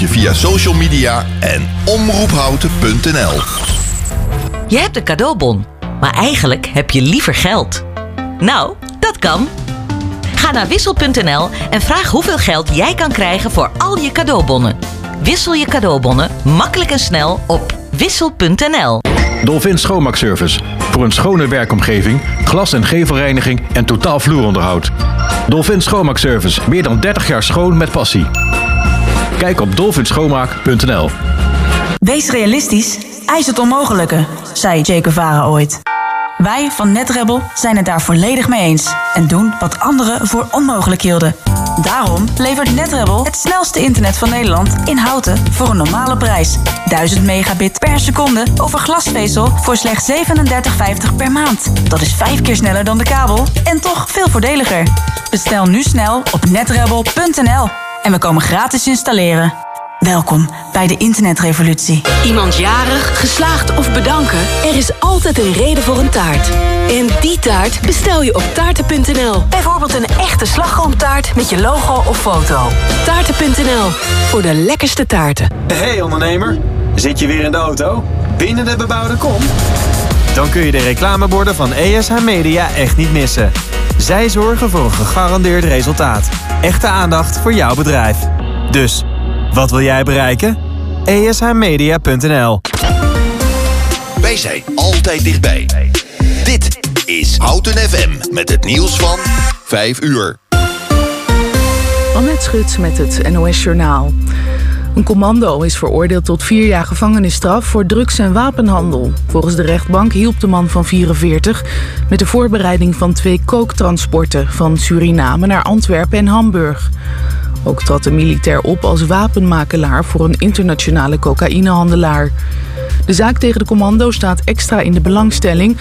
Je via social media en omroephouten.nl. Je hebt een cadeaubon, maar eigenlijk heb je liever geld. Nou, dat kan. Ga naar wissel.nl en vraag hoeveel geld jij kan krijgen voor al je cadeaubonnen. Wissel je cadeaubonnen makkelijk en snel op wissel.nl. Dolphin Schoonmaakservice. Voor een schone werkomgeving, glas- en gevelreiniging en totaal vloeronderhoud. Dolphin Schoonmaakservice. Meer dan 30 jaar schoon met passie. Kijk op dolphinschoonmaak.nl. Wees realistisch, eis het onmogelijke, zei Che Guevara ooit. Wij van NetRebel zijn het daar volledig mee eens en doen wat anderen voor onmogelijk hielden. Daarom levert NetRebel het snelste internet van Nederland in houten voor een normale prijs. 1000 megabit per seconde over glasvezel voor slechts 37,50 per maand. Dat is vijf keer sneller dan de kabel en toch veel voordeliger. Bestel nu snel op netrebel.nl en we komen gratis installeren. Welkom bij de internetrevolutie. Iemand jarig, geslaagd of bedanken? Er is altijd een reden voor een taart. En die taart bestel je op taarten.nl. Bijvoorbeeld een echte slagroomtaart met je logo of foto. Taarten.nl, voor de lekkerste taarten. Hey ondernemer, zit je weer in de auto? Binnen de bebouwde kom? Dan kun je de reclameborden van ESH Media echt niet missen. Zij zorgen voor een gegarandeerd resultaat. Echte aandacht voor jouw bedrijf. Dus, wat wil jij bereiken? ESHmedia.nl Wij zijn altijd dichtbij. Dit is Houten FM met het nieuws van 5 uur. Annette Schut met het NOS Journaal. Een commando is veroordeeld tot vier jaar gevangenisstraf voor drugs- en wapenhandel. Volgens de rechtbank hielp de man van 44 met de voorbereiding van twee kooktransporten van Suriname naar Antwerpen en Hamburg. Ook trad de militair op als wapenmakelaar voor een internationale cocaïnehandelaar. De zaak tegen de commando staat extra in de belangstelling...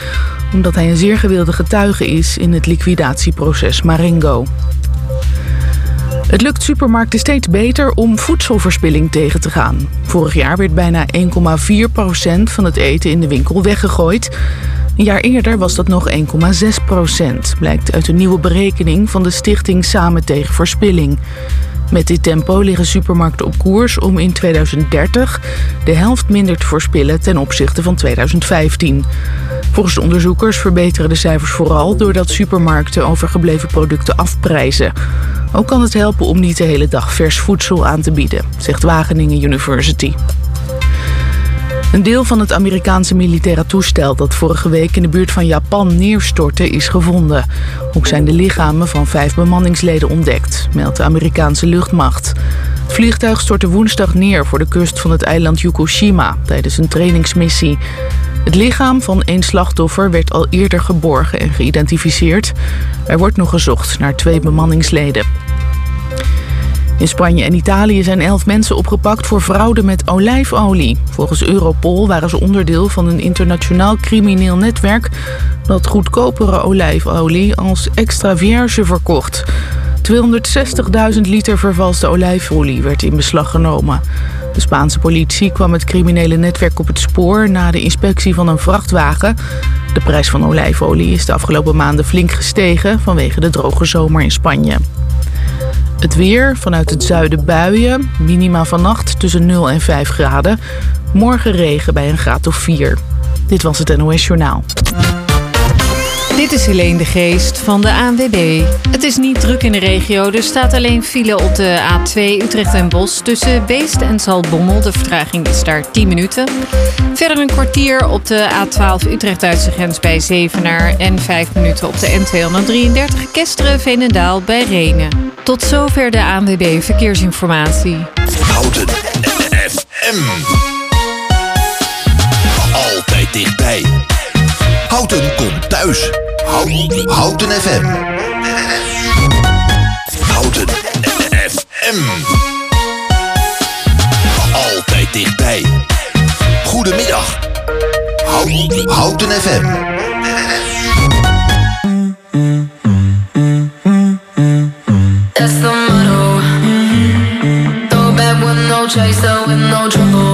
omdat hij een zeer gewilde getuige is in het liquidatieproces Marengo. Het lukt supermarkten steeds beter om voedselverspilling tegen te gaan. Vorig jaar werd bijna 1,4% van het eten in de winkel weggegooid. Een jaar eerder was dat nog 1,6% blijkt uit een nieuwe berekening van de stichting Samen tegen Verspilling. Met dit tempo liggen supermarkten op koers om in 2030 de helft minder te verspillen ten opzichte van 2015. Volgens de onderzoekers verbeteren de cijfers vooral doordat supermarkten overgebleven producten afprijzen. Ook kan het helpen om niet de hele dag vers voedsel aan te bieden, zegt Wageningen University. Een deel van het Amerikaanse militaire toestel dat vorige week in de buurt van Japan neerstortte is gevonden. Ook zijn de lichamen van vijf bemanningsleden ontdekt, meldt de Amerikaanse luchtmacht. Het vliegtuig stortte woensdag neer voor de kust van het eiland Fukushima tijdens een trainingsmissie. Het lichaam van één slachtoffer werd al eerder geborgen en geïdentificeerd. Er wordt nog gezocht naar twee bemanningsleden. In Spanje en Italië zijn elf mensen opgepakt voor fraude met olijfolie. Volgens Europol waren ze onderdeel van een internationaal crimineel netwerk... dat goedkopere olijfolie als extra vierge verkocht. 260.000 liter vervalste olijfolie werd in beslag genomen. De Spaanse politie kwam het criminele netwerk op het spoor... na de inspectie van een vrachtwagen. De prijs van olijfolie is de afgelopen maanden flink gestegen... vanwege de droge zomer in Spanje. Het weer, vanuit het zuiden buien. Minima vannacht tussen 0 en 5 graden. Morgen regen bij een graad of 4. Dit was het NOS Journaal. Dit is Helene de Geest van de ANWB. Het is niet druk in de regio. Er staat alleen file op de A2 Utrecht en Bos. Tussen Beest en Zaltbommel. De vertraging is daar 10 minuten. Verder een kwartier op de A12 Utrecht-Duitse grens bij Zevenaar. En 5 minuten op de N233 Kesteren Veenendaal bij Renen. Tot zover de ANWB Verkeersinformatie. Houten FM. Altijd dichtbij. Houten komt thuis. Houten, Houten FM. Houten FM. Altijd dichtbij. Goedemiddag. Houten, Houten FM. That's the motto. Throw back with no chaser, with no trouble.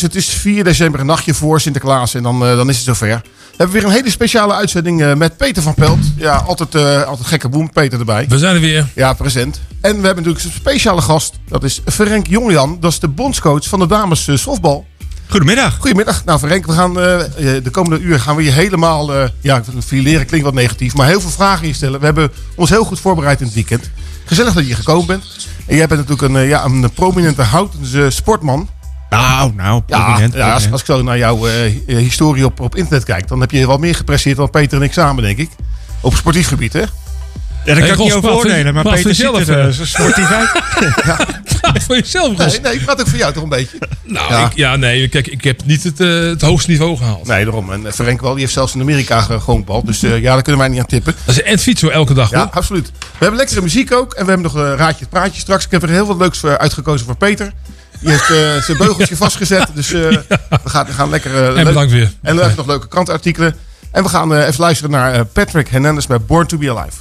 Thuis. Het is 4 december, een nachtje voor Sinterklaas. En dan, eh, dan is het zover. We hebben weer een hele speciale uitzending eh, met Peter van Pelt. Ja, altijd, eh, altijd gekke boem. Peter erbij. We zijn er weer. Ja, present. En we hebben natuurlijk een speciale gast. Dat is Ferenc Jonglian. Dat is de bondscoach van de dames softbal. Goedemiddag. Goedemiddag. Nou, Ferenc, we gaan de komende uur gaan we je helemaal... eh ja, fileren klinkt wat negatief, maar heel veel vragen instellen. We hebben ons heel goed voorbereid in het weekend. Gezellig dat je hier gekomen bent. En jij bent natuurlijk een, ja, een prominente houten sportman. Nou, nou, Ja, prominent, ja als, ik zo naar jouw eh, historie op, op internet kijk, dan heb je wel meer gepresteerd dan Peter en ik samen, denk ik. Op sportief gebied, hè? Ja, Hey, kan ik niet over voor- oordelen, maar voor Peter ziet jezelf, er eh. eh, sportief uit. voor jezelf, Ros. Nee, nee, ik praat ook voor jou toch een beetje. Nou, Ja. ja. Ik, ja, nee, kijk, ik heb niet het, eh, het hoogste niveau gehaald. Nee, daarom. En eh, Ferenc wel, die heeft zelfs in Amerika ge- gewoon bal. Dus eh, ja, daar kunnen wij niet aan tippen. Dat is een fietsen elke dag, Ja, hoor. absoluut. We hebben lekkere muziek ook. En we hebben nog een raadje het praatje straks. Ik heb er heel wat leuks voor uitgekozen voor Peter. Die heeft eh, zijn beugeltje vastgezet. Dus eh, we, gaan, we gaan lekker... eh, En bedankt weer. En we hebben nog leuke krantenartikelen. En we gaan even luisteren naar Patrick Hernandez met Born to be Alive.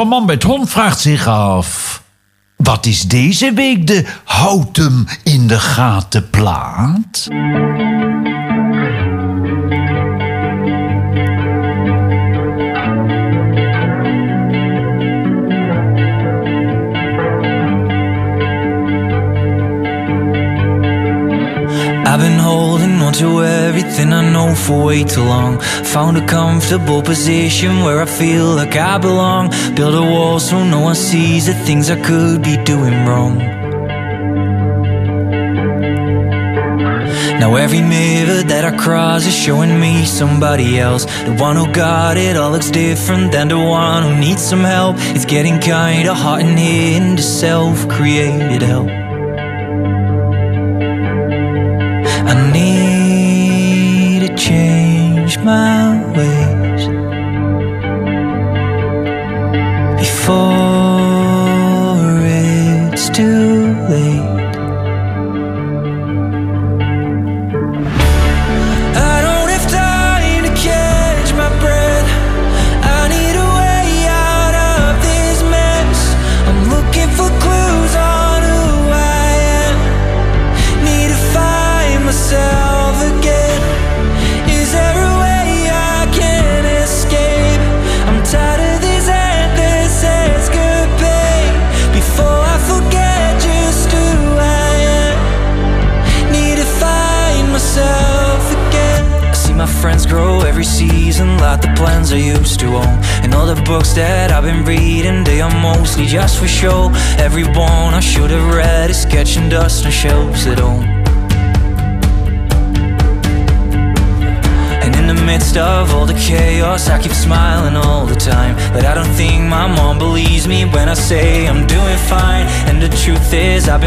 Van Man met Hond vraagt zich af... Wat is deze week de houd hem in de gaten plaat? Everything I know for way too long. Found a comfortable position where I feel like I belong. Build a wall so no one sees the things I could be doing wrong. Now every mirror that I cross is showing me somebody else. The one who got it all looks different than the one who needs some help. It's getting kinda hard in here in the self-created hell.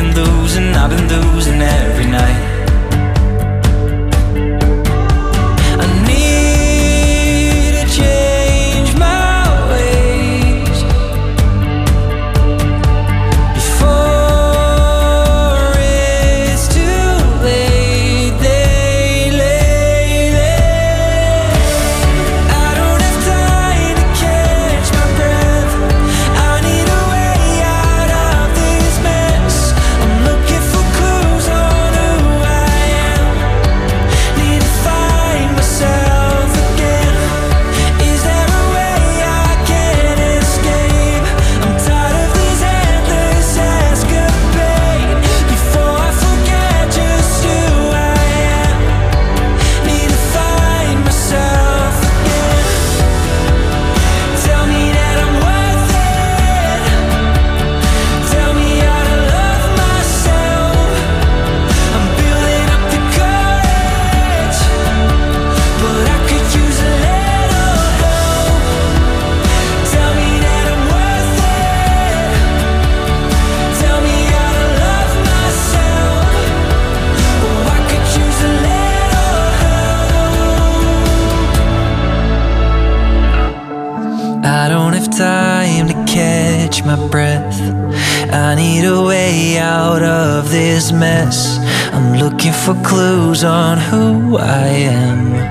Been losing, I've been losing every night. My breath. I need a way out of this mess. I'm looking for clues on who I am.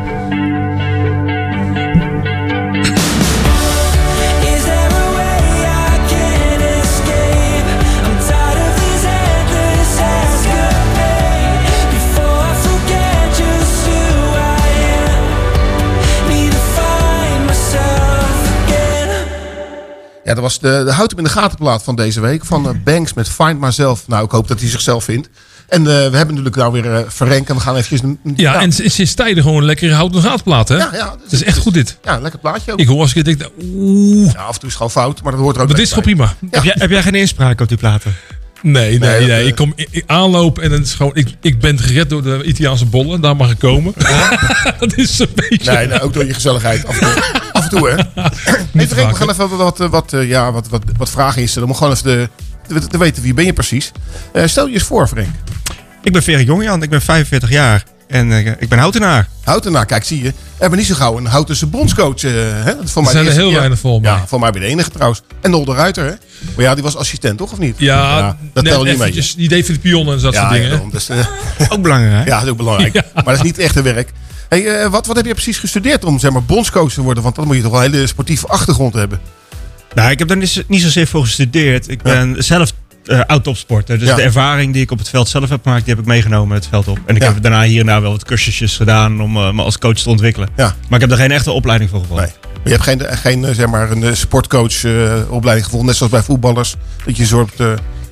Ja, dat was de, de houd hem in de gaten plaat van deze week. Van eh, Banks met Find Myself. Nou, ik hoop dat hij zichzelf vindt. En eh, we hebben natuurlijk nou weer eh Verrenk. En we gaan eventjes... een- Ja, en sinds tijden gewoon een lekkere houten gaatplaat, hè? Ja, ja, Dat is echt goed dit. Ja, een lekker plaatje ook. Ik hoor als ik dit denk, oeh. Ja, af en toe is het gewoon fout, maar dat hoort er ook Maar dit is bij. gewoon prima. Heb, jij, heb jij geen inspraak op die platen? Nee, nee, Nee, Ik kom ik, aanloop en het is gewoon, ik, ik ben gered door de Italiaanse bollen. Daar mag ik komen. dat is een beetje... Nee, nee, ook door je gezelligheid. Af en toe, toe hè. Hey, Frank, we gaan even wat, wat, wat, eh, ja, wat, wat, wat vragen instellen. Om gewoon even de, te, te weten wie ben je precies. Eh, stel je eens voor, Frank. Ik ben Ferry Jongejan, ik ben 45 jaar en eh, ik ben houtenaar. Houtenaar, kijk, zie je. We hebben niet zo gauw een Houtense bondscoach. eh, hè? Dat is voor Er mij zijn de er heel keer. weinig voor mij. Ja, voor mij ben je de enige trouwens. En Nol de Ruiter, hè? Maar ja, die was assistent, toch? Of niet? Ja, dat telt niet mee. eventjes, Die deed voor de pionnen en dat Ja, soort dingen. ja. Dus, eh, Ook belangrijk. ja, dat is ook belangrijk. Maar dat is niet echt een werk. Hey, eh, wat, wat heb je precies gestudeerd om zeg maar, bondscoach te worden? Want dan moet je toch wel een hele sportieve achtergrond hebben. Nou, ik heb daar niet, niet zozeer voor gestudeerd. Ik ben zelf eh oud-topsporter. Dus Ja. de ervaring die ik op het veld zelf heb gemaakt, die heb ik meegenomen het veld op. En ik Ja. heb daarna hier en daar wel wat cursusjes gedaan om eh, me als coach te ontwikkelen. Ja. Maar ik heb er geen echte opleiding voor gevolgd. Nee. Je hebt geen, geen zeg maar, een sportcoach opleiding gevonden. Net zoals bij voetballers. Dat je een soort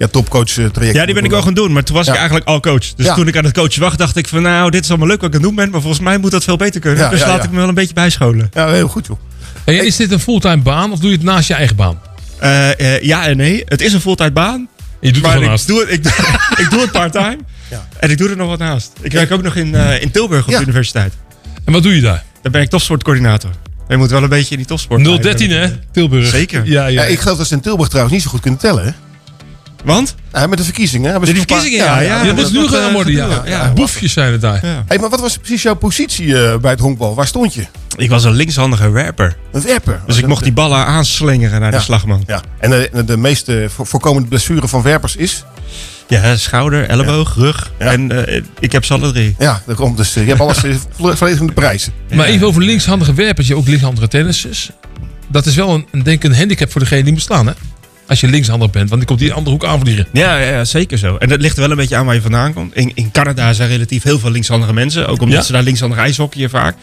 ja, topcoach eh, traject Ja, die ben ik wel gaan doen, maar toen was Ja. ik eigenlijk al coach. Dus Ja. toen ik aan het coachen wacht, dacht ik van nou, dit is allemaal leuk wat ik aan het doen ben, maar volgens mij moet dat veel beter kunnen. Ja, dus ja, laat ja. ik me wel een beetje bijscholen. Ja, heel goed joh. Hey, en is dit een fulltime baan of doe je het naast je eigen baan? Eh, eh, ja en nee, het is een fulltime baan. Je doet maar het ik doe het, ik, ik doe het part-time. En ik doe er nog wat naast. Ik werk ook nog in, eh, in Tilburg op de universiteit. En wat doe je daar? Daar ben ik topsportcoördinator. Je moet wel een beetje in die topsport. 013 hè, Tilburg. Zeker. Ja, ja. Ja, ik geloof dat ze in Tilburg trouwens niet zo goed kunnen tellen, hè? Want? Ja, met de verkiezingen. hebben ze paar- verkiezingen, ja, ja. Ja, dat is nu gedaan eh, worden, ja. ja. ja. Boefjes zijn het daar. Hey, maar wat was precies jouw positie eh, bij het honkbal? Waar stond je? Ik was een linkshandige werper. Een werper. Dus ik mocht die ballen aanslingeren naar de slagman. Ja. En de, de meeste vo- voorkomende blessure van werpers is? Ja, schouder, elleboog, rug. En eh, ik heb ze alle drie. Ja, dat komt dus. eh, Je hebt alles eh, vo- volledig in de prijzen. Maar even over linkshandige werpers, je hebt ook linkshandige tennissers. Dat is wel een, een, denk ik, een handicap voor degene die moet slaan, hè? Als je linkshandig bent, want die komt die andere hoek aanvliegen. Ja, ja, ja, zeker zo. En dat ligt er wel een beetje aan waar je vandaan komt. In, in Canada zijn relatief heel veel linkshandige mensen. Ook omdat Ja? ze daar linkshandig ijshockeyen vaak.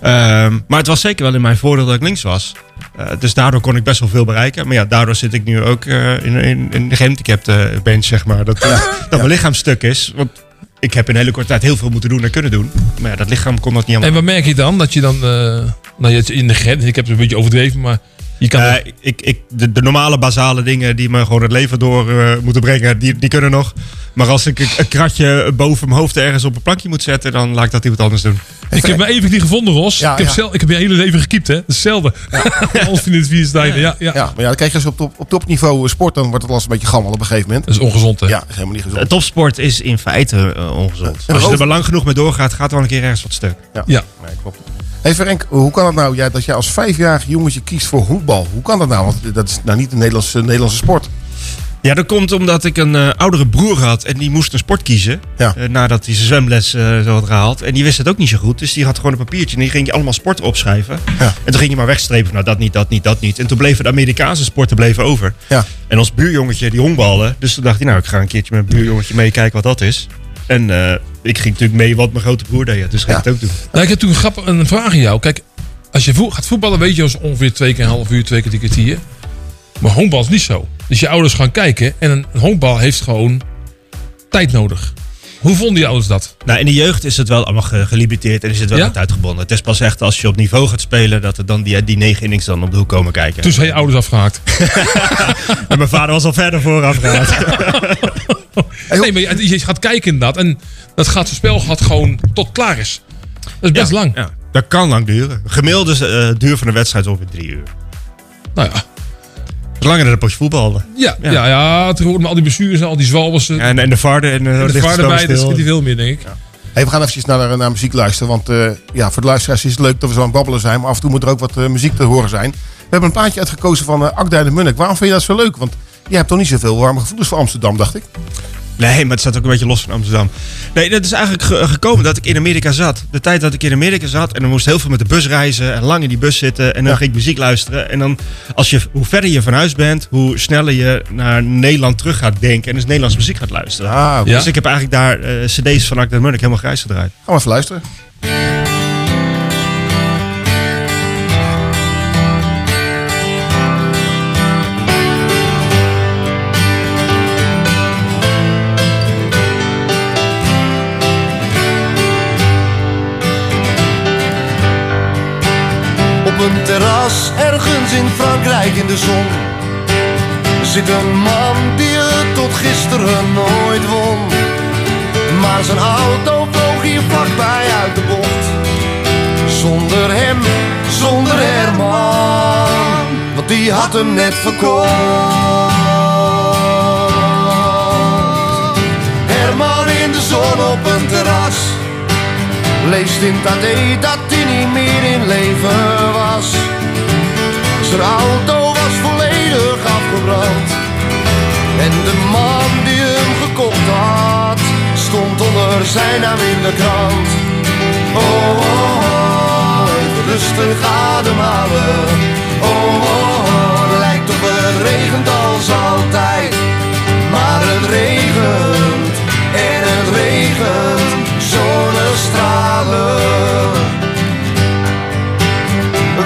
Ehm, maar het was zeker wel in mijn voordeel dat ik links was. Eh, dus daardoor kon ik best wel veel bereiken. Maar ja, daardoor zit ik nu ook eh, in, in, in de gehandicapte bench, zeg maar. Dat, dat mijn lichaam stuk is. Want ik heb in een hele korte tijd heel veel moeten doen en kunnen doen. Maar ja, dat lichaam kon dat niet allemaal. En wat merk je dan? Dat je dan, eh, nou je in de grens, ik heb het een beetje overdreven, maar je kan... Eh, ik, ik, de, de normale basale dingen die me gewoon het leven door eh, moeten brengen, die, die kunnen nog. Maar als ik een, een kratje boven mijn hoofd ergens op een plankje moet zetten, dan laat ik dat iemand anders doen. ik heb me even niet gevonden, Ros. Ja, ik, heb ja. zelf, ik heb je hele leven gekiept, hè? Hetzelfde. Ons vriendin het Vierstein. Ja, ja. Ja, maar ja, dan krijg je als je op, top, op topniveau sport, dan wordt het lastig een beetje gammel op een gegeven moment. Dat is ongezond, hè? Ja, dat is helemaal niet gezond. Eh, Topsport is in feite eh, ongezond. En Als je er maar lang genoeg mee doorgaat, gaat er wel een keer ergens wat stuk. Ja. Ja. Nee, klopt. Hey Ferenc, hoe kan het nou ja, dat je als vijfjarig jongetje kiest voor honkbal? Hoe kan dat nou? Want dat is nou niet een Nederlandse, Nederlandse sport. Ja, dat komt omdat ik een eh, oudere broer had en die moest een sport kiezen. Ja. eh, nadat hij zijn zwemles eh, zo had gehaald. En die wist het ook niet zo goed. Dus die had gewoon een papiertje en die ging allemaal sporten opschrijven. Ja. En toen ging je maar wegstrepen. Nou, dat niet, dat niet, dat niet. En toen bleven de Amerikaanse sporten bleven over. Ja. En ons buurjongetje die honkballen. Dus toen dacht hij, nou, ik ga een keertje met mijn buurjongetje meekijken wat dat is. En eh, ik ging natuurlijk mee wat mijn grote broer deed. Dus ging ik het ook doen. Nou, ik heb toen een, grap, een vraag aan jou. Kijk, als je vo- gaat voetballen, weet je, als ongeveer twee keer een half uur, twee keer drie kwartier. Maar honkbal is niet zo. Dus je ouders gaan kijken en een honkbal heeft gewoon tijd nodig. Hoe vonden je ouders dat? Nou, in de jeugd is het wel allemaal ge- gelimiteerd en is het wel Ja? uitgebonden. Het is pas echt als je op niveau gaat spelen dat er dan die, die negen innings dan op de hoek komen kijken. Toen zijn je ouders afgehaakt. En mijn vader was al verder vooraf nee, maar je, je gaat kijken inderdaad. En dat gaat zijn spel gaat gewoon tot klaar is. Dat is best Ja, lang. Ja, dat kan lang duren. Gemiddelde eh, duur van de wedstrijd is ongeveer drie uur. Nou ja. Dat is langer dan een potje voetballen. Ja, ja. ja, ja tegenwoordig met al die bestuurders en al die zwalbers. eh, En, en de varden en, eh, en de het erbij, dat stil. schiet hij veel meer, denk ik. Hey, we gaan eventjes naar, naar muziek luisteren. Want eh, ja, voor de luisteraars is het leuk dat we zo aan het babbelen zijn. Maar af en toe moet er ook wat eh, muziek te horen zijn. We hebben een plaatje uitgekozen van uh, Akda de Munnik. Waarom vind je dat zo leuk? Want je hebt toch niet zoveel warme gevoelens voor Amsterdam, dacht ik. Nee, maar het staat ook een beetje los van Amsterdam. Nee, dat is eigenlijk ge- gekomen dat ik in Amerika zat. De tijd dat ik in Amerika zat en dan moest heel veel met de bus reizen en lang in die bus zitten en dan Ja. ging ik muziek luisteren. En dan, als je, hoe verder je van huis bent, hoe sneller je naar Nederland terug gaat denken en dus Nederlandse muziek gaat luisteren. Ah. Dus ik heb eigenlijk daar eh, cd's van en Munnik helemaal grijs gedraaid. Gaan we even luisteren. In Frankrijk in de zon zit een man die het tot gisteren nooit won. Maar zijn auto vloog hier vlakbij uit de bocht. Zonder hem, zonder Herman, want die had hem net verkocht. Herman in de zon op een terras. Leest in AD dat hij niet meer in leven was. Zijn auto was volledig afgebrand. En de man die hem gekocht had, stond onder zijn naam in de krant. Oh, oh, oh, rustig ademhalen. Oh, oh, oh, lijkt op het regent als altijd. Maar het regent en het regent zonnestralen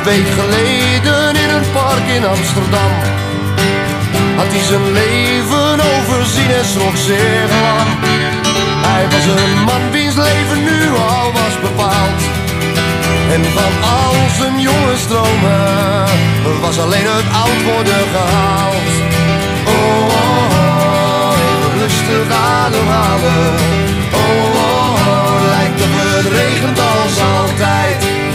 week geleden in een park in Amsterdam. Had hij zijn leven overzien en nog zeer lang Hij was een man wiens leven nu al was bepaald. En van al zijn jongensdromen was alleen het oud worden gehaald. Oh, oh, oh rustig ademhalen. Oh, oh, oh lijkt op het regent als altijd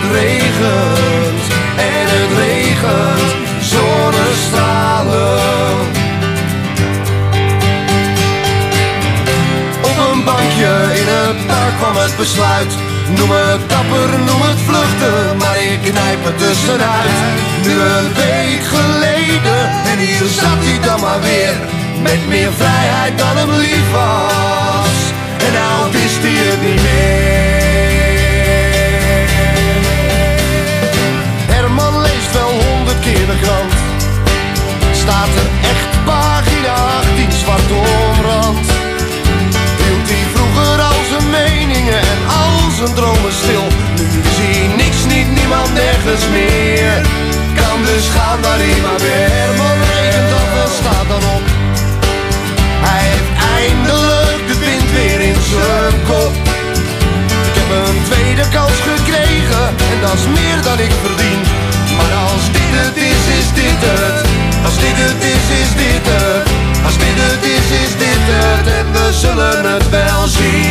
het regent, en het regent zonnestralen. Op een bankje in het park kwam het besluit. Noem het dapper, noem het vluchten, maar ik knijp er tussenuit. Nu een week geleden, en hier zat hij dan maar weer. Met meer vrijheid dan hem lief was, en nou wist hij het niet meer. Staat er echt pagina 18 zwart omrand. Hield hij vroeger al zijn meningen en al zijn dromen stil. Nu zie niks, niet niemand, nergens meer. Kan dus gaan waar hij maar. Het is, is dit het. Als dit het is, is dit het. En we zullen het wel zien.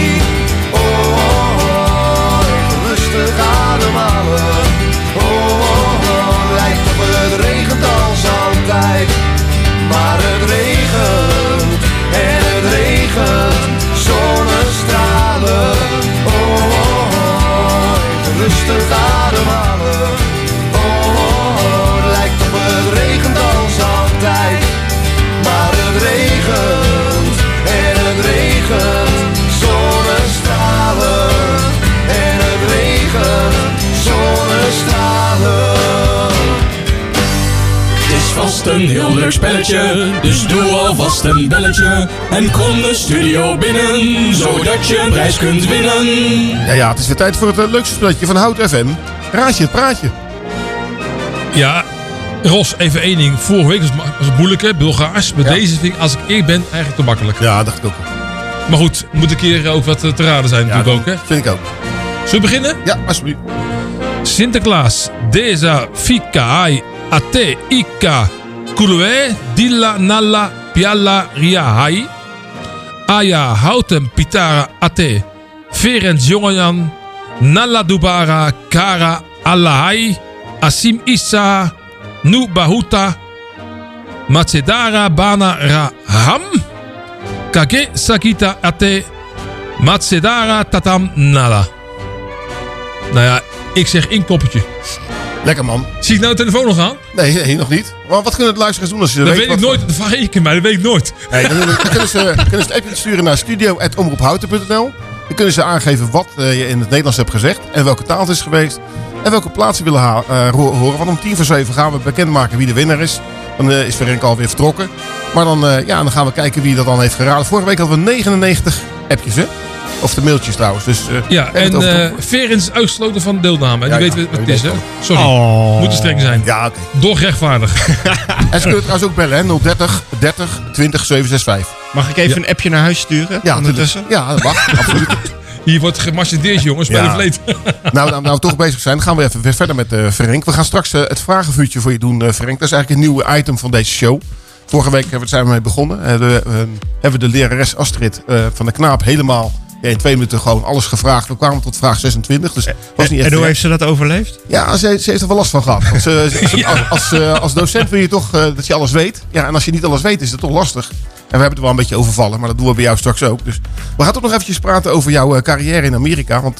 Een heel leuk spelletje, dus doe alvast een belletje. En kom de studio binnen, zodat je een prijs kunt winnen. Ja, ja, het is weer tijd voor het eh, leukste spelletje van Hout FM. Raadje het praatje. Ja, Ros, even één ding. Vorige week was het, moeilijk, hè? Bulgaars. Met deze vind ik, als ik eerlijk ben, eigenlijk te makkelijk. Ja, dacht ik ook. Maar goed, moet een keer ook wat eh, te raden zijn natuurlijk ook, hè? Vind ik ook. Zullen we beginnen? Ja, alsjeblieft. Sinterklaas, desa fika ai ate ika kulue dilla nalla pialla riahai. Aya houten pitara ate Ferenc jongejan nalla dubara kara allahai asim isa nu bahuta Matsedara bana raham kage sakita ate Matsedara tatam nala. Nou ja, ik zeg inkoppertje. Lekker man. Zie ik nou de telefoon nog aan? Nee, nee nog niet. Maar wat kunnen de luisteraars doen als je Dat weet weet ik nooit. Dat vraag ik maar dat weet ik nooit. Nee, dan, dan kunnen, ze, kunnen ze het appje sturen naar studio.omroephouten.nl. Dan kunnen ze aangeven wat eh, je in het Nederlands hebt gezegd. En welke taal het is geweest. En welke plaats ze willen eh, horen. Want om tien voor zeven gaan we bekendmaken wie de winnaar is. Dan eh, is Ferenc alweer vertrokken. Maar dan, ja, dan gaan we kijken wie dat dan heeft geraden. Vorige week hadden we 99 appjes, hè? Of de mailtjes trouwens. Dus, eh, Ja, en over- eh is uitgesloten van deelname. En Ja, die ja, weten wat het is, hè? Sorry. Oh. Moet te streng zijn. Ja, oké. Doch rechtvaardig. En ze kunnen trouwens ook bellen, hè? 030 30 20 765. Mag ik even een appje naar huis sturen? Ja, ondertussen? Ja, dat mag. absoluut. Hier wordt gemarchedeerd, jongens. Bij Ja. de vleet. Nou, nou, nou we toch bezig zijn, dan gaan we even weer verder met eh Ferenc. We gaan straks het vragenvuurtje voor je doen, eh Ferenc. Dat is eigenlijk een nieuw item van deze show. Vorige week hebben we, zijn we mee begonnen. De, hebben we de lerares Astrid eh, van de Knaap helemaal ja, in twee minuten gewoon alles gevraagd. We kwamen tot vraag 26, dus was niet echt... En hoe ver. heeft ze dat overleefd? Ja, ze, ze heeft er wel last van gehad. Want ze, als, als, eh, als docent wil je toch eh, dat je alles weet. Ja, en als je niet alles weet, is het toch lastig. En we hebben het wel een beetje overvallen, maar dat doen we bij jou straks ook. Dus we gaan toch nog eventjes praten over jouw eh, carrière in Amerika. Want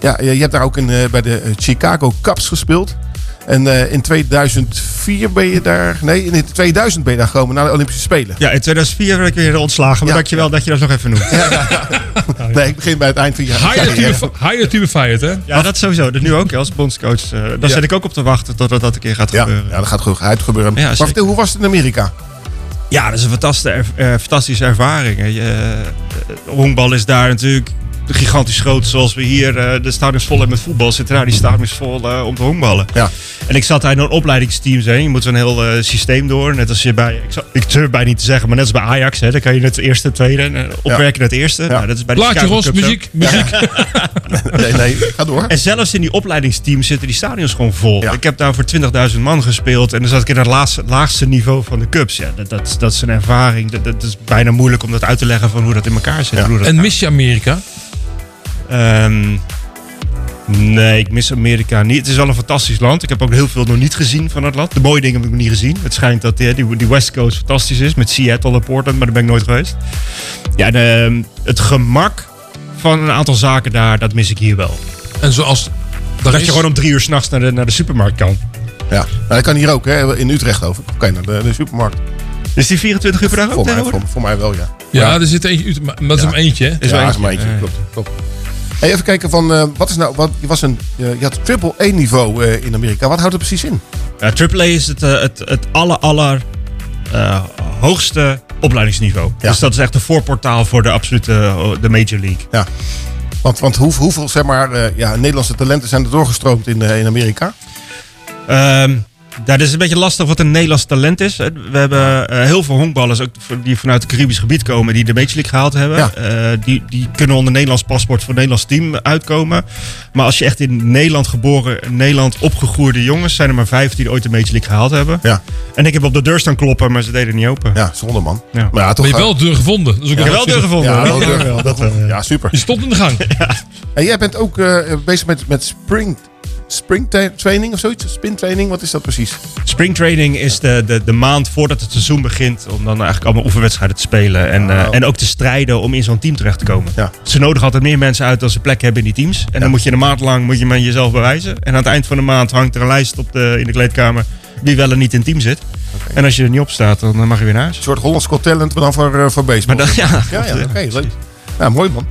ja, je hebt daar ook in, bij de Chicago Cubs gespeeld. En eh, in 2004 ben je daar... Nee, in 2000 ben je daar gekomen naar de Olympische Spelen. Ja, in 2004 werd ik weer ontslagen. Maar Ja. dankjewel dat je dat nog even noemt. Nee, ik begin bij het eind van je Hired to be, fired, hè? Ja, dat sowieso. Dat nu ook als bondscoach. eh daar Ja. zit ik ook op te wachten totdat dat een keer gaat Ja, gebeuren. ja, dat gaat goed gebeuren. Ja, maar vertel, hoe was het in Amerika? Ja, dat is een fantastische, er- eh, fantastische ervaring. hè. Je, honkbal is daar natuurlijk gigantisch groot. Zoals we hier eh, de stadions vol hebben met voetbal. Zitten daar die stadions vol eh, om te honkballen. Ja. En ik zat daar in een opleidingsteam. Je moet zo'n heel eh, systeem door. Net als je bij, ik, ik durf bijna niet te zeggen, maar net als bij Ajax. Hè, dan kan je het eerste, tweede eh, opwerken naar het eerste. Nou, dat is bij de Plaatje, Chicago Ros, muziek, muziek. Nee, nee, ga door. En zelfs in die opleidingsteams zitten die stadions gewoon vol. Ik heb daar voor 20.000 man gespeeld. En dan zat ik in het laagste, laagste niveau van de Cubs. Ja, dat, dat, dat is een ervaring. Dat, dat is bijna moeilijk om dat uit te leggen van hoe dat in elkaar zit. Hoe dat En mis je Amerika? Ehm, nee, ik mis Amerika niet. Het is wel een fantastisch land. Ik heb ook heel veel nog niet gezien van het land. De mooie dingen heb ik nog niet gezien. Het schijnt dat die, die, die West Coast fantastisch is. Met Seattle en Portland, maar daar ben ik nooit geweest. Ja, ehm, het gemak van een aantal zaken daar, dat mis ik hier wel. En zoals... Dat is- je gewoon om drie uur s'nachts naar de, naar de supermarkt kan. Ja, nou, dat kan hier ook, hè, in Utrecht over. Oké, naar de, de supermarkt. Is die 24 uur per dag ook Voor mij, voor, mij wel, ja. Ja, er zit eentje, maar dat is Ja. hem eentje, hè? Is ja, is maar eentje. Klopt, klopt. Hey, even kijken van, eh, wat is nou, wat, je, was een, je had triple A niveau eh, in Amerika. Wat houdt het precies in? Ja, AAA is het, eh, het, het aller, aller hoogste opleidingsniveau. Dus dat is echt een voorportaal voor de absolute de Major League. Ja. Want, want hoe, hoeveel zeg maar, ja, Nederlandse talenten zijn er doorgestroomd in, in Amerika? Ehm, dat is een beetje lastig wat een Nederlands talent is. We hebben eh, heel veel honkballers ook die vanuit het Caribisch gebied komen, die de Major League gehaald hebben. Ja. Eh, die, die kunnen onder Nederlands paspoort voor het Nederlands team uitkomen. Maar als je echt in Nederland geboren, Nederland opgegroeide jongens, zijn er maar vijf die ooit de Major League gehaald hebben. Ja. En ik heb op de deur staan kloppen, maar ze deden niet open. Ja, zonde man. Ja. Maar ja, toch, Maar je eh, hebt wel deur gevonden. Is ook Ik heb wel deur gevonden. Ja, wel deur- dat ja, super. Je stond in de gang. En jij bent ook eh, bezig met, met spring, spring tra- training of zoiets? Spin training, wat is dat precies? Spring training is de, de, de maand voordat het seizoen begint. Om dan eigenlijk allemaal oefenwedstrijden te spelen. En, eh, en ook te strijden om in zo'n team terecht te komen. Ja. Ze nodigen altijd meer mensen uit dan ze plek hebben in die teams. En dan moet je een maand lang moet je maar jezelf bewijzen. En aan het eind van de maand hangt er een lijst op de, in de kleedkamer. Wie wel en niet in het team zit. En als je er niet op staat, dan mag je weer naar huis. Een soort Hollands Got Talent, maar dan voor, eh, voor baseball. Maar dan- ja. ja, ja oké, leuk. Ja, mooi man.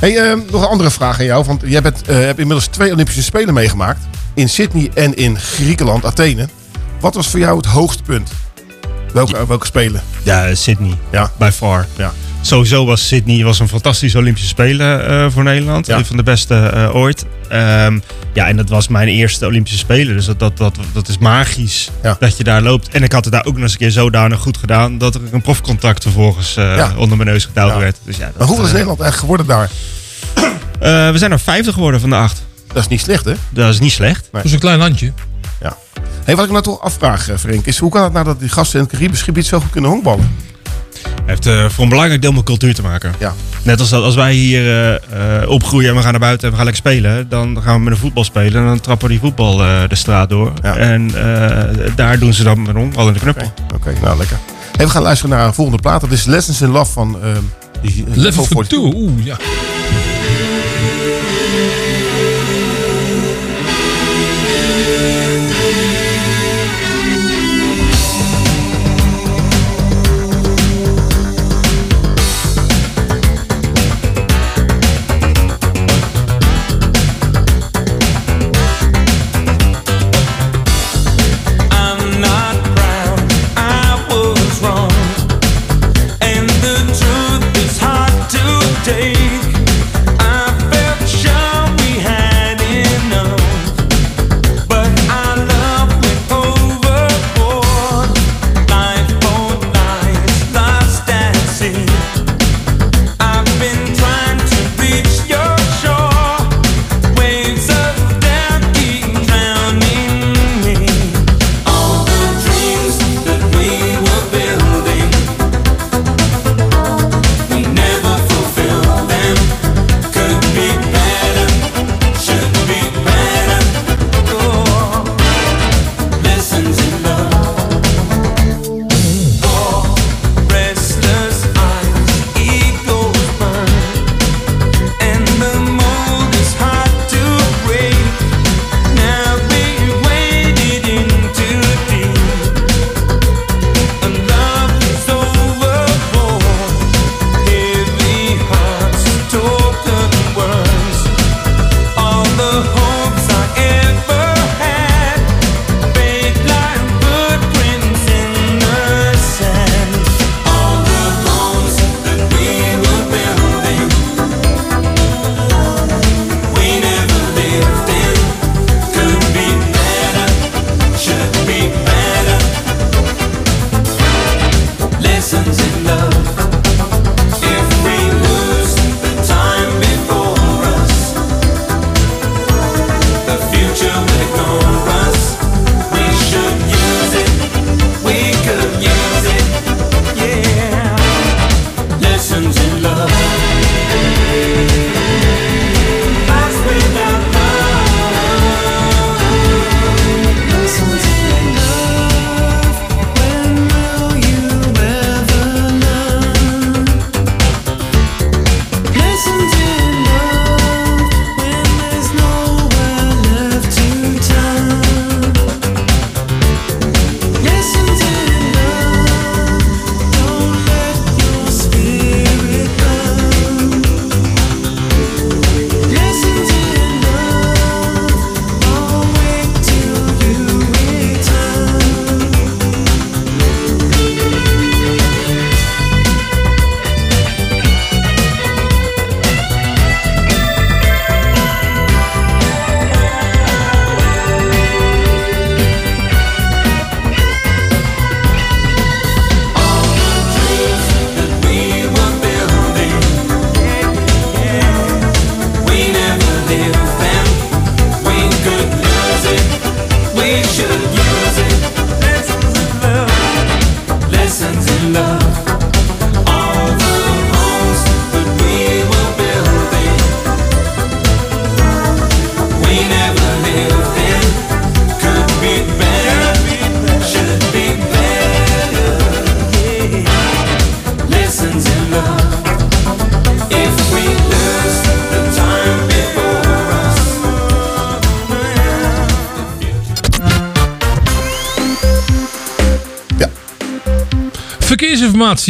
Hey, eh, nog een andere vraag aan jou. Want jij bent, eh, hebt inmiddels twee Olympische Spelen meegemaakt. In Sydney en in Griekenland, Athene. Wat was voor jou het hoogste punt? Welke, welke Spelen? Ja, Sydney. Ja. By far. Ja. Sowieso was Sydney was een fantastische Olympische Spelen eh, voor Nederland. Ja. Een van de beste eh, ooit. Ehm, ja, en dat was mijn eerste Olympische Spelen. Dus dat, dat, dat, dat is magisch Ja. dat je daar loopt. En ik had het daar ook nog eens een keer zodanig goed gedaan... dat er een profcontact vervolgens eh, Ja. onder mijn neus getouwd Ja. werd. Dus ja, dat, Maar hoeveel is Nederland eigenlijk geworden daar? eh, we zijn er 50 geworden van de acht. Dat is niet slecht, hè? Dat is niet slecht. Dat is een klein landje. Ja. Hey, wat ik me nou toch afvraag, Frank, is hoe kan het nou dat die gasten in het Caribisch gebied zo goed kunnen honkballen? Heeft eh, voor een belangrijk deel met cultuur te maken. Ja. Net als dat als wij hier eh, eh, opgroeien en we gaan naar buiten en we gaan lekker spelen, dan gaan we met een voetbal spelen en dan trappen we die voetbal eh, de straat door. En eh, daar doen ze dan met een honkbal in de knuppel. Oké, nou lekker. Hey, we gaan luisteren naar een volgende plaat. Dat is Lessons in Love van... ehm eh, Level 42. Oeh, ja.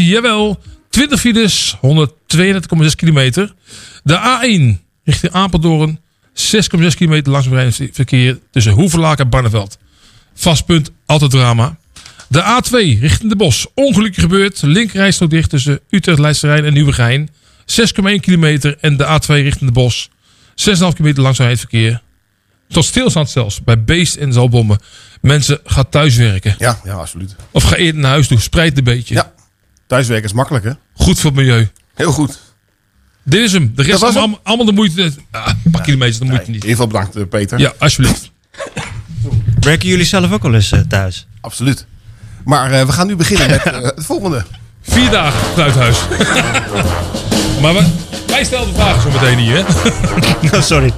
Jawel. 20 files, 132,6 kilometer. De A1 richting Apeldoorn. 6,6 kilometer langzaam verkeer tussen Hoevelaak en Barneveld. Vastpunt, altijd drama. De A2 richting de Bos. Ongeluk gebeurd. Linkerrijstrook dicht tussen Utrecht, Leidsterrein en Nieuwegein. 6,1 kilometer. En de A2 richting de Bos. 6,5 kilometer langzaamheidsverkeer. Tot stilstand zelfs. Bij Beest en Zalbommen. Mensen, ga thuiswerken. Ja, ja, absoluut. Of ga eerder naar huis toe. Spreid een beetje. Ja. Thuiswerken is makkelijk, hè? Goed voor het milieu. Heel goed. Dit is hem. De rest Dat was allemaal, allemaal de moeite. Ah, een paar kilometer, de moeite niet. In ieder geval bedankt, eh, Peter. Ja, alsjeblieft. Werken jullie zelf ook al eens eh, thuis? Absoluut. Maar eh, we gaan nu beginnen met het volgende. Vier dagen fruithuis. maar we, wij stellen de vragen zo meteen hier, hè? Oh, sorry.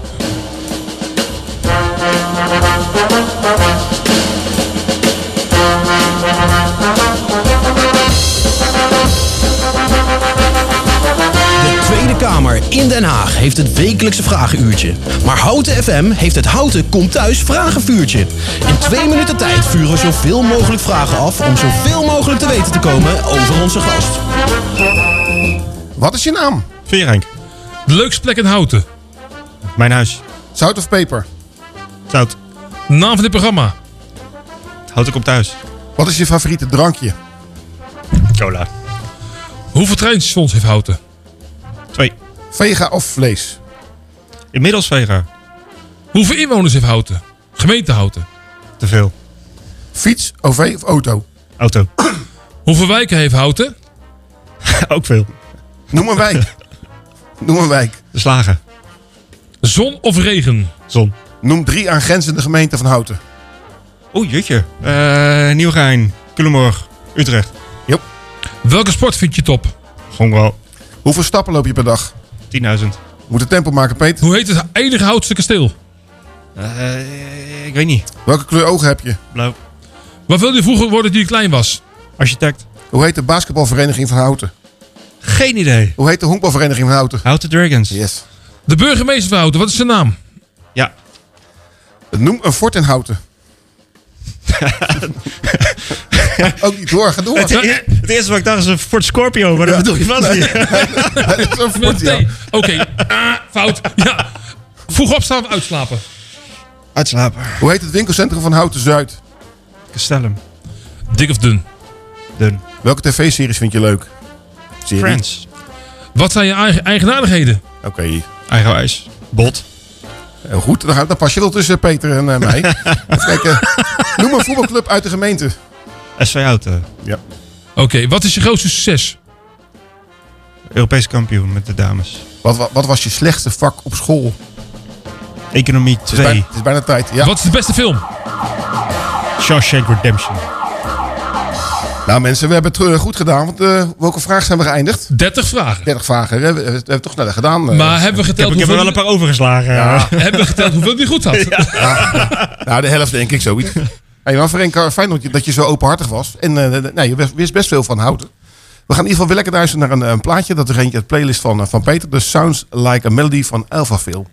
Kamer in Den Haag heeft het wekelijkse vragenuurtje. Maar Houten FM heeft het Houten Komt Thuis vragenvuurtje. In twee minuten tijd vuren we zoveel mogelijk vragen af... om zoveel mogelijk te weten te komen over onze gast. Wat is je naam? Verenk. De leukste plek in Houten. Mijn huis. Zout of peper? Zout. Naam van dit programma. Houd ik op thuis. Wat is je favoriete drankje? Cola. Hoeveel treinstations heeft Houten? Vega of vlees? Inmiddels vega. Hoeveel inwoners heeft Houten? Gemeente Houten. Te veel. Fiets, OV of auto? Auto. Hoeveel wijken heeft Houten? Ook veel. Noem een wijk. Noem een wijk. De slagen. Zon of regen? Zon. Noem drie aangrenzende gemeenten van Houten. Oeh, jutje. Eh Nieuwgein. Culemborg. Utrecht. Jop. Welke sport vind je top? Gewoon wel. Hoeveel stappen loop je per dag? 10.000. Moet het tempo maken, Peter? Hoe heet het enige Houtse kasteel? Eh, ik weet niet. Welke kleur ogen heb je? Blauw. Wat wilde je vroeger worden toen je klein was? Architect. Hoe heet de basketbalvereniging van Houten? Geen idee. Hoe heet de honkbalvereniging van Houten? Houten Dragons. Yes. De burgemeester van Houten, wat is zijn naam? Ja. Noem een fort in Houten. Ook niet door, ga door. Het, e- het eerste wat ik dacht is een Ford Scorpio, maar dat bedoel je vast niet. Dat is een ja. Nee. Oké, ah, fout. Ja. Vroeg opstaan of uitslapen? Uitslapen. Hoe heet het winkelcentrum van Houten Zuid? Castellum. Dik of dun? Dun. Welke tv-series vind je leuk? Serie? Friends. Wat zijn je eigen eigenaardigheden? Oké. Eigenwijs. Bot. Heel goed, dan, dan pas je wel tussen Peter en eh, mij. Even kijken. Noem een voetbalclub uit de gemeente. SV Houten. Ja. Oké, wat is je grootste succes? Europees kampioen met de dames. Wat, wat, wat was je slechtste vak op school? Economie Het is, bijna, 2. het is bijna tijd. Ja. Wat is de beste film? Shawshank Redemption. Nou mensen, we hebben het eh, goed gedaan. Want eh, welke vraag zijn we geëindigd? 30 vragen. 30 vragen. We hebben, we hebben het toch sneller gedaan. eh. Maar hebben we Ik heb, geteld ik heb er wel een paar overgeslagen. Ja. Hebben we geteld hoeveel die goed had? Nou, de helft denk ik zoiets. Hey, maar Frank, eh, fijn dat je, dat je zo openhartig was. En eh, nee, je wist- best veel van houten. We gaan in ieder geval weer lekker naar een, een plaatje. Dat is eentje uit de playlist van, eh, van Peter. The Sounds Like a Melody van Elvaville.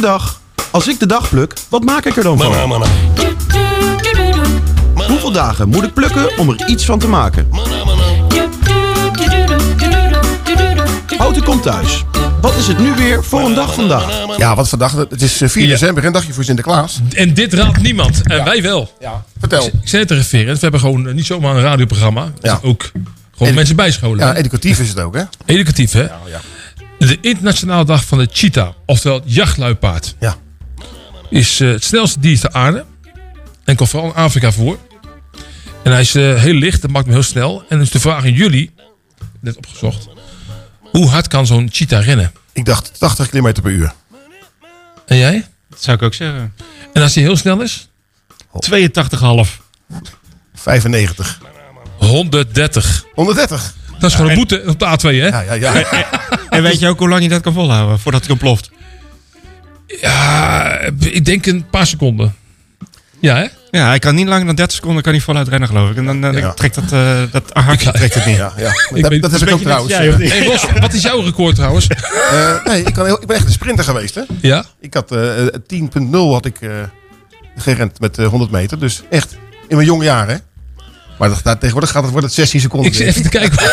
Goeiedag. Als ik de dag pluk, wat maak ik er dan van? Hoeveel dagen moet ik plukken om er iets van te maken? Houten komt thuis. Wat is het nu weer voor een dag vandaag? Ja, wat vandaag? Het is eh, 4 december, een dagje voor Sinterklaas. En dit raadt niemand. En wij wel. Ja, vertel. Ik zei het referent. We hebben gewoon eh, niet zomaar een radioprogramma. Ja. Ook gewoon mensen bijscholen. Ja, educatief is het ook, hè? Educatief, hè? De internationale dag van de cheetah, oftewel het jachtluipaard. Ja. Is eh, het snelste dier ter aarde. En komt vooral in Afrika voor. En hij is eh, heel licht, dat maakt hem heel snel. En dus de vraag aan jullie, net opgezocht. Hoe hard kan zo'n cheetah rennen? Ik dacht 80 km per uur. En jij? Dat zou ik ook zeggen. En als hij heel snel is? 82,5. 95. 130. 130? Dat is gewoon een boete op de A2, hè? Ja, ja, ja. En weet je ook hoe lang je dat kan volhouden voordat hij ontploft? Ja, ik denk een paar seconden. Ja, hè? Ja, hij kan niet langer dan 30 seconden kan hij voluit rennen, geloof ik. En dan, dan trekt dat, eh dat hartje trekt het niet. Ja, ja. Ik dat, dat dat heb is ik ook trouwens. jij? Hey, Ros, wat is jouw record trouwens? Eh, nee, ik, kan heel, ik ben echt een sprinter geweest, hè? Ja? Ik had eh, eh, 10.0 had ik eh, gerend met eh, 100 meter. Dus echt in mijn jonge jaren, hè? Maar dat, dat- tegenwoordig gaat het, wordt het 16 seconden. Ik zit even te kijken.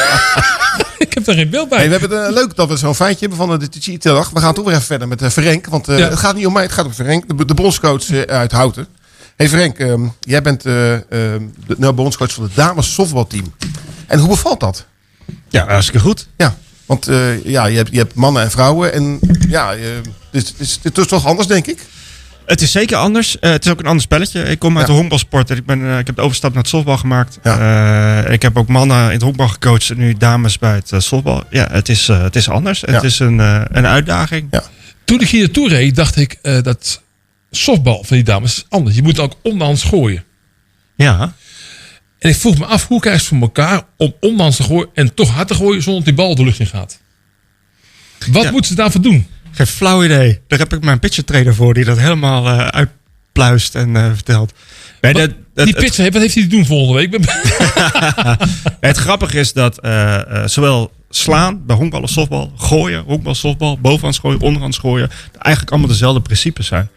ik heb daar geen beeld bij. Hey, we hebben het, eh, leuk dat we zo'n feitje hebben van de Cheetah-dag. We gaan toch weer even verder met uh. Want eh, Ja. het gaat niet om mij, het gaat om Ferenc. De, de bondscoach eh, uit Houten. Hey Ferenc, ehm, jij bent eh, ehm, de nou, bondscoach van het dames softbalteam. En hoe bevalt dat? Ja, hartstikke goed. Ja, want eh, ja, je, hebt, je hebt mannen en vrouwen. En ja, eh, dus, het, is, het is toch anders, denk ik? Het is zeker anders. Eh, het is ook een ander spelletje. Ik kom uit Ja. de honkbalsport. en Ik, ben, eh, ik heb de overstap naar het softbal gemaakt. Eh, ik heb ook mannen in het honkbal gecoacht en nu dames bij het softbal. Ja, het is, het is anders. Het is een, een uitdaging. Toen ik hier naartoe reed, dacht ik eh, dat softbal van die dames is anders. Je moet ook onderhands gooien. Ja. En ik vroeg me af, hoe krijg je het voor elkaar om onderhands te gooien en toch hard te gooien zonder dat die bal de lucht in gaat? Wat moeten ze daarvoor doen? Geen flauw idee. Daar heb ik mijn pitcher trainer voor die dat helemaal eh, uitpluist en eh, vertelt. Nee, dat, dat- die het- pitcher, wat heeft hij te doen volgende week? Het grappige is dat eh, zowel slaan bij honkbal of softbal, gooien, honkbal, softbal, bovenhands gooien, onderhands gooien, eigenlijk allemaal dezelfde principes zijn.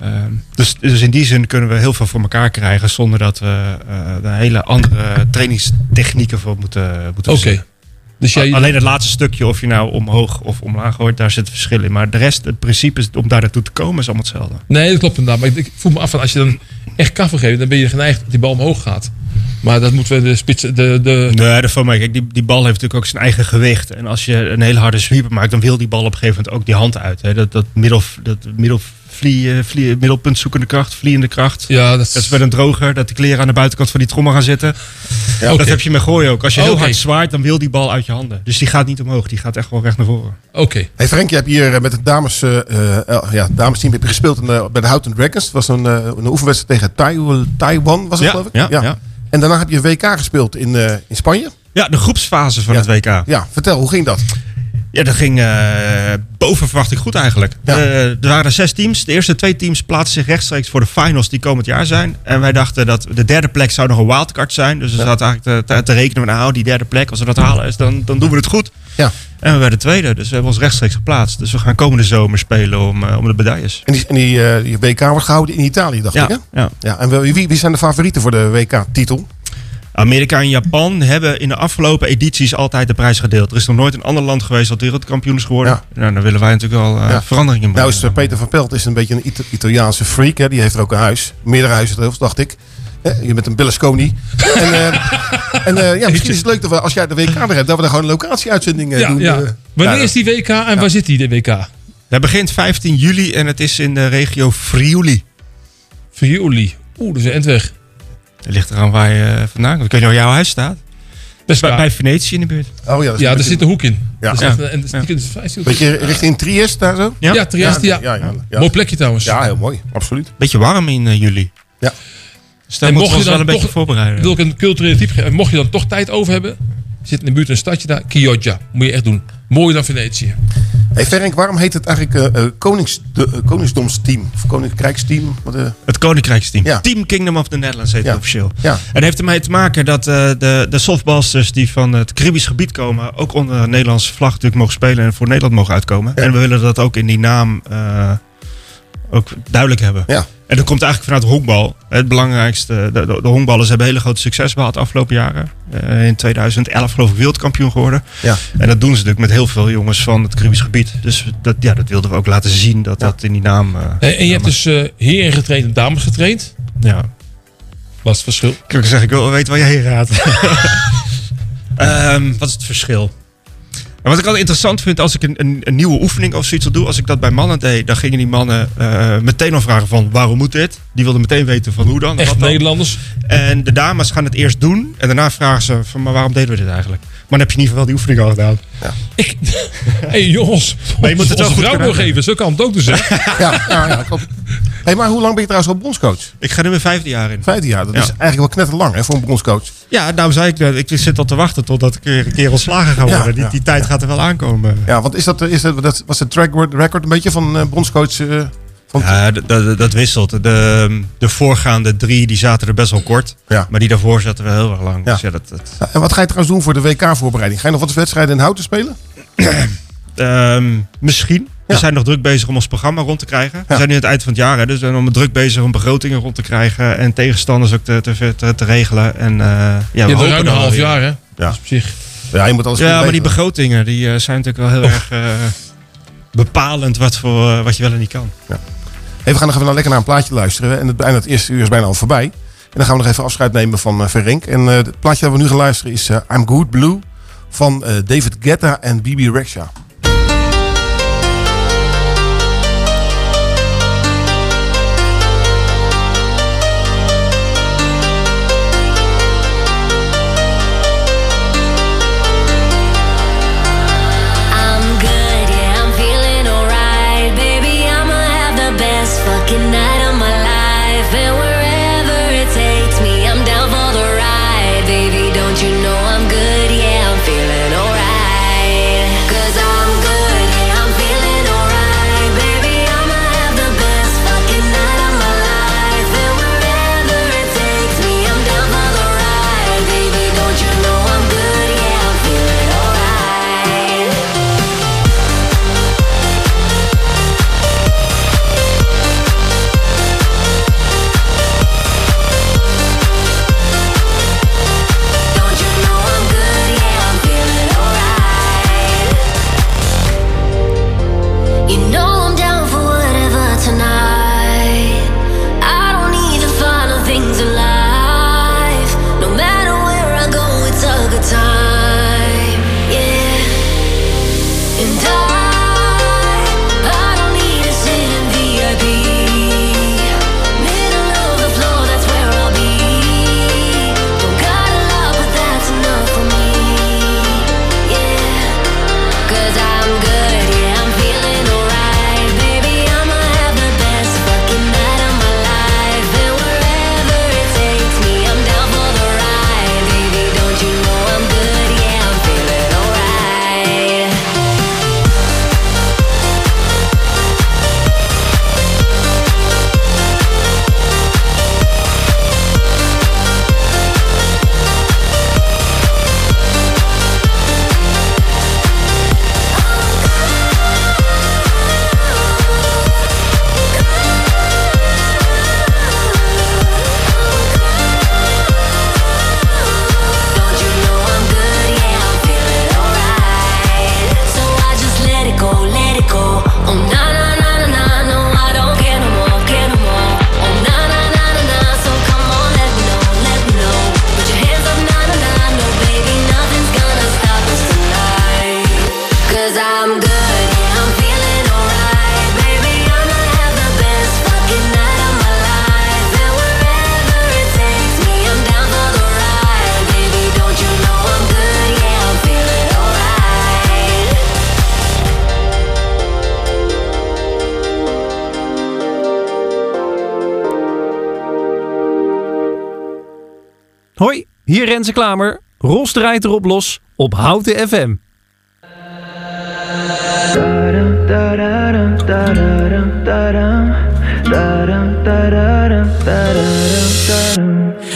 Ehm, dus, dus in die zin kunnen we heel veel voor elkaar krijgen zonder dat we er hele andere trainingstechnieken voor moeten, moeten Oké. Dus jij- Alleen het laatste stukje, of je nou omhoog of omlaag gooit, daar zit verschil in. Maar de rest, het principe is om daar naartoe te komen, is allemaal hetzelfde. Nee, dat klopt inderdaad. Maar ik, voel me af van als je dan echt kaf wil geven, dan ben je geneigd dat die bal omhoog gaat. Maar dat moeten we de spits, de, de, Nee, dat van mij. Kijk, die, die bal heeft natuurlijk ook zijn eigen gewicht. En als je een hele harde sweeper maakt, dan wil die bal op een gegeven moment ook die hand uit. Hè. Dat, dat, middel, dat middel, vlie, eh, vlie, middelpunt zoekende kracht, vliegende kracht. Ja, dat is met een droger, dat de kleren aan de buitenkant van die trommel gaan zitten. Ja, dat heb je met gooien ook. Als je heel hard zwaait, dan wil die bal uit je handen. Dus die gaat niet omhoog, die gaat echt wel recht naar voren. Oké. Hey Frank, je hebt hier eh, met het dames, eh, eh, ja, damesteam heb je gespeeld in, bij de Houten Dragons. Het was een, eh, een oefenwedstrijd tegen Taiwan, Taiwan was het Ja, geloof ik? ja, ja. En daarna heb je een WK gespeeld in, eh, in Spanje. Ja, de groepsfase van Ja. het WK. Ja, vertel, hoe ging dat? Ja, dat ging eh, boven verwachting goed eigenlijk. Eh, er waren zes teams. De eerste twee teams plaatsen zich rechtstreeks voor de finals die komend jaar zijn. En wij dachten dat de derde plek zou nog een wildcard zijn. Dus we zaten eigenlijk te, te, te rekenen van nou, die derde plek, als we dat halen, is, dan, dan doen we het goed. Ja. En we werden tweede, dus we hebben ons rechtstreeks geplaatst. Dus we gaan komende zomer spelen om, eh, om de medailles. En die, en die, die WK wordt gehouden in Italië, dacht Ja, ik hè? ja. ja en wie, wie zijn de favorieten voor de WK-titel? Amerika en Japan hebben in de afgelopen edities altijd de prijs gedeeld. Er is nog nooit een ander land geweest dat wereldkampioen is geworden. Nou, dan willen wij natuurlijk wel eh, Ja. verandering in Nou brengen. is eh, Peter van Pelt is een beetje een Ita- Italiaanse freak. Hè? Die heeft er ook een huis. Meerdere huizen dacht ik. Je bent een Berlusconi. en eh, en eh, ja, misschien is het leuk dat we, als jij de WK er hebt, dat we daar gewoon een locatie-uitzending ja, doen. ja. Wanneer is die WK en waar zit die de WK? Dat begint 15 juli en het is in de regio Friuli. Friuli. Oeh, dat is een endweg. Dat ligt eraan waar je eh, vandaan komt. Ik weet niet waar jouw huis staat. Best bij, Venetië in de buurt. Oh ja, Ja, een daar zit de hoek in. Ja. Dat is Ja. echt een- en dat is 15 Beetje richting Trieste daar zo? Ja, Trieste, ja. ja, ja, ja. Mooi plekje trouwens. Ja, heel mooi. Absoluut. Beetje warm in eh, juli. Ja. Dus daar moeten we ons wel een beetje voorbereiden. Wil ik een culturele tip geven. Mocht je dan toch tijd over hebben, zit in de buurt een stadje daar, Chioggia. Moet je echt doen. Mooier dan Venetië. Hey Ferenc, waarom heet het eigenlijk eh, konings, de, eh, Koningsdomsteam? Of Koninkrijksteam? Wat, Het Koninkrijksteam. Ja. Team Kingdom of the Netherlands heet Ja. het officieel. Ja. En heeft ermee te maken dat de, de softballsters die van het Caribisch gebied komen... ook onder de Nederlandse vlag natuurlijk mogen spelen en voor Nederland mogen uitkomen. En we willen dat ook in die naam ook duidelijk hebben. Ja. En dat komt eigenlijk vanuit honkbal. Het belangrijkste, de, de, de honkballers hebben hele grote succes behaald de afgelopen jaren. Eh, in 2011 geloof ik wereldkampioen geworden. Ja. En dat doen ze natuurlijk met heel veel jongens van het Caribisch gebied. Dus dat, ja, dat wilden we ook laten zien dat dat in die naam... eh, En, en je hebt dus eh heren getraind en dames getraind. Ja. Wat is het verschil? Ik wil zeggen, ik wil wel weten waar je heen gaat. Ehm, wat is het verschil? En wat ik altijd interessant vind als ik een, een, een nieuwe oefening of zoiets wil als ik dat bij mannen deed, dan gingen die mannen eh, meteen al vragen van waarom moet dit? Die wilden meteen weten van hoe dan. en Echt wat dan. Nederlanders. En de dames gaan het eerst doen en daarna vragen ze van maar waarom deden we dit eigenlijk? Maar dan heb je in ieder geval die oefening al gedaan. Hé hey, jongens, Maar je moet het wel goed doorgeven. Zo kan het ook dus. Hè? Ja, ja, ja klopt. Hey, maar hoe lang ben je trouwens al bondscoach? Ik ga nu mijn vijfde jaar in. Vijfde jaar, dat Ja. is eigenlijk wel knetterlang hè, voor een bondscoach. Ja, nou zei ik net, ik zit al te wachten totdat ik weer een keer ontslagen ga Ja, worden. die, ja. die tijd gaat er wel aankomen. Ja, want is dat, is dat, was het track record een beetje van eh bondscoach? eh, van Ja, dat, wisselt. De, de voorgaande drie die zaten er best wel kort. Ja. Maar die daarvoor zaten wel heel erg lang. Ja. Dus ja, dat, dat, Ja, En wat ga je trouwens doen voor de WK-voorbereiding? Ga je nog wat wedstrijden in houten spelen? Ehm, misschien. We zijn nog druk bezig om ons programma rond te krijgen. We zijn nu aan het eind van het jaar. Hè, dus we zijn nog druk bezig om begrotingen rond te krijgen. En tegenstanders ook te, te, te, te regelen. En, eh, ja, Je we hebt ruim een half weer. jaar, hè? Ja. Dus op zich. Ja, je moet alles Ja, maar die begrotingen die, eh, zijn natuurlijk wel heel erg eh, bepalend wat, voor, wat je wel en niet kan. We gaan nog even lekker naar een plaatje luisteren. En het, bijna het eerste uur is bijna al voorbij. En dan gaan we nog even afscheid nemen van uh. En eh, het plaatje dat we nu gaan luisteren is eh, I'm Good Blue van David Guetta en Bibi Rexha. Hier Renze Klamer. Ros draait erop los op Houten FM.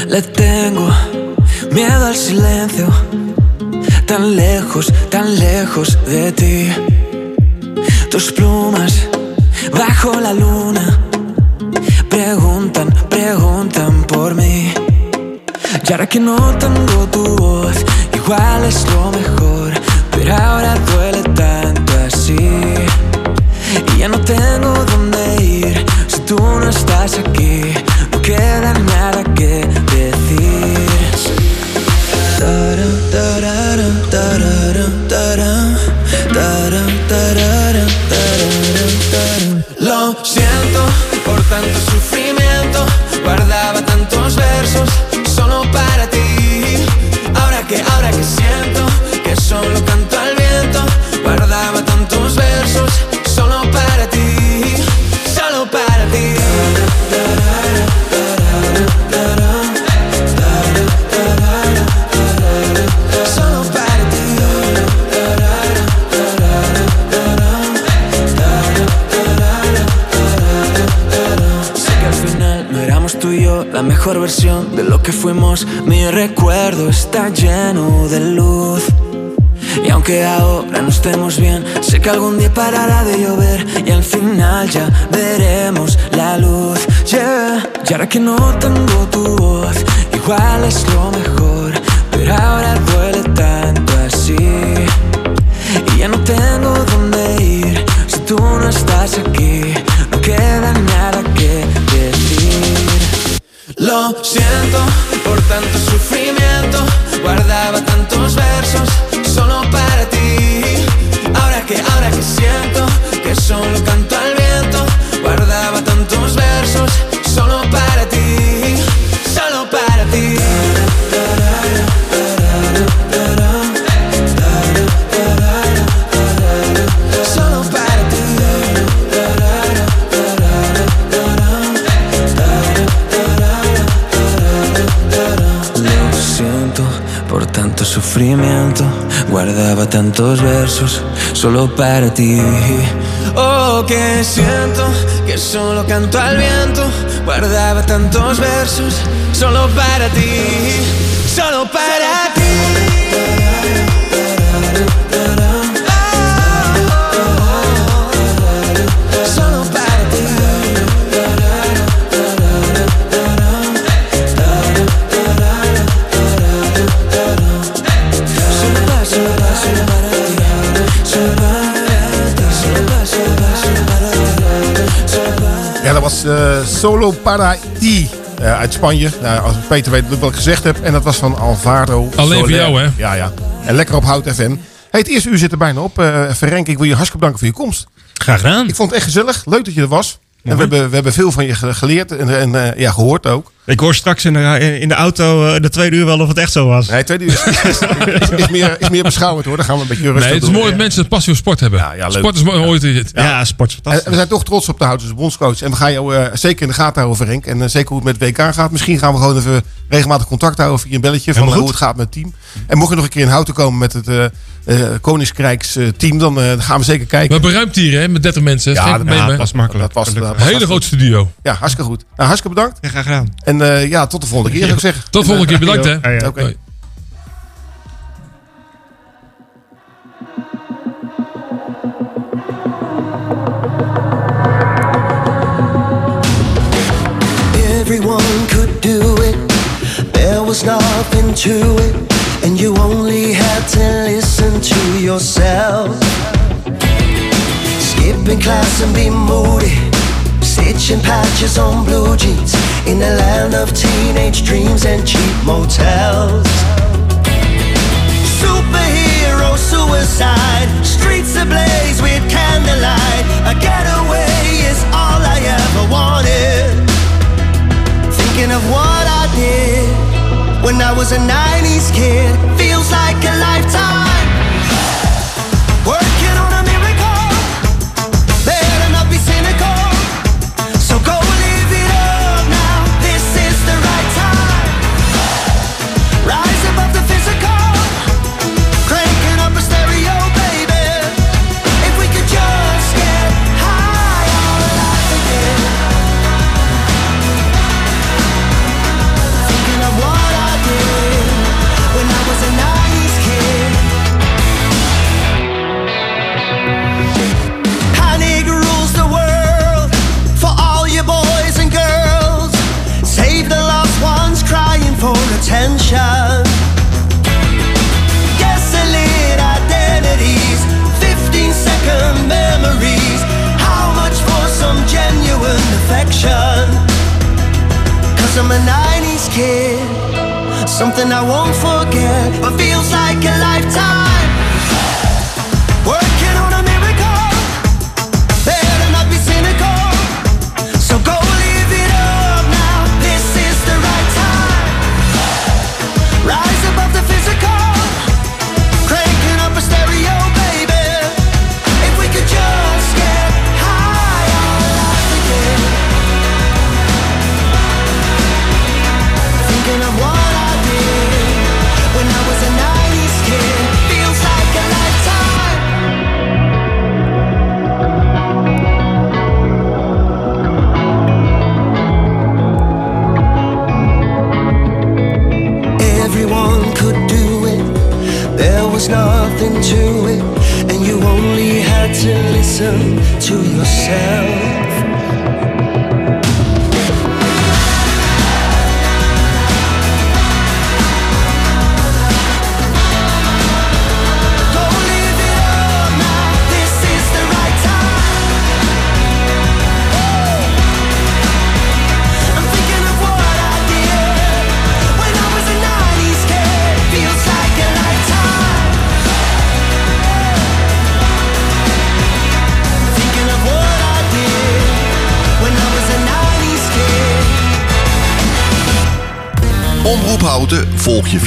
Le tengo miedo al silencio, tan lejos, tan lejos de ti. Tus plumas bajo la luna preguntan, preguntan por mí. Y ahora que no tengo tu voz, igual es lo mejor, pero ahora duele tanto así. Y ya no tengo dónde ir si tú no estás aquí, no queda nada que decir. Lo siento por tanto la mejor versión de lo que fuimos. Mi recuerdo está lleno de luz. Y aunque ahora no estemos bien, sé que algún día parará de llover y al final ya veremos la luz. Yeah. Y ahora que no tengo tu voz, igual es lo mejor, pero ahora duele siento por tanto sufrimiento, guardaba tantos versos solo para ti. Oh, que siento que solo canto al viento, guardaba tantos versos solo para ti, solo para was eh, Solo para eh, uit Spanje. Nou, als Peter weet wat ik gezegd heb. En dat was van Alvaro Alleen voor jou, hè? Ja, ja. En lekker op Hout FM. Hey, het eerste uur zit er bijna op. Eh Ferenc, ik wil je hartstikke bedanken voor je komst. Graag gedaan. Ik vond het echt gezellig. Leuk dat je er was. En we hebben, we hebben veel van je ge- geleerd en, en ja, gehoord ook. Ik hoor straks in de, in de auto eh, de tweede uur wel of het echt zo was. Nee, tweede uur is, is, is- is meer, is meer beschouwend hoor. Dan gaan we een beetje rustig Nee, het is doen. mooi dat mensen een passie voor sport hebben. ja, leuk. sport is mooi ooit dit. Ja, sport is En fantastisch. we zijn toch trots op de Houtse bondscoach. En we gaan jou eh, zeker in de gaten houden, Ferenc. En eh, zeker hoe het met WK gaat. Misschien gaan we gewoon even regelmatig contact houden via een belletje. Van hoe het gaat met het team. En mocht je nog een keer in Houten komen met het eh eh, Koningskrijks eh, team. Dan eh, gaan we zeker We kijken. hebben ruimte hier hè, met 30 mensen. Geen dat- ja, dat is makkelijk. Dat was, dat was Hele grote studio. Ja, hartstikke goed. Nou, hartstikke bedankt. Ja, graag gedaan. En eh, ja, tot de volgende keer zou ik zeggen. Tot de volgende keer. Bedankt hè. Ja, ja. Oké. Hoi. Everyone could do it. There was nothing to it. And you only had to listen to yourself. Skipping class and be moody. Stitching patches on blue jeans. In the land of teenage dreams and cheap motels. Superhero suicide. Streets ablaze with candlelight. A getaway is all I ever wanted. Thinking of what I did when I was a 90s kid feels like Something I won't forget,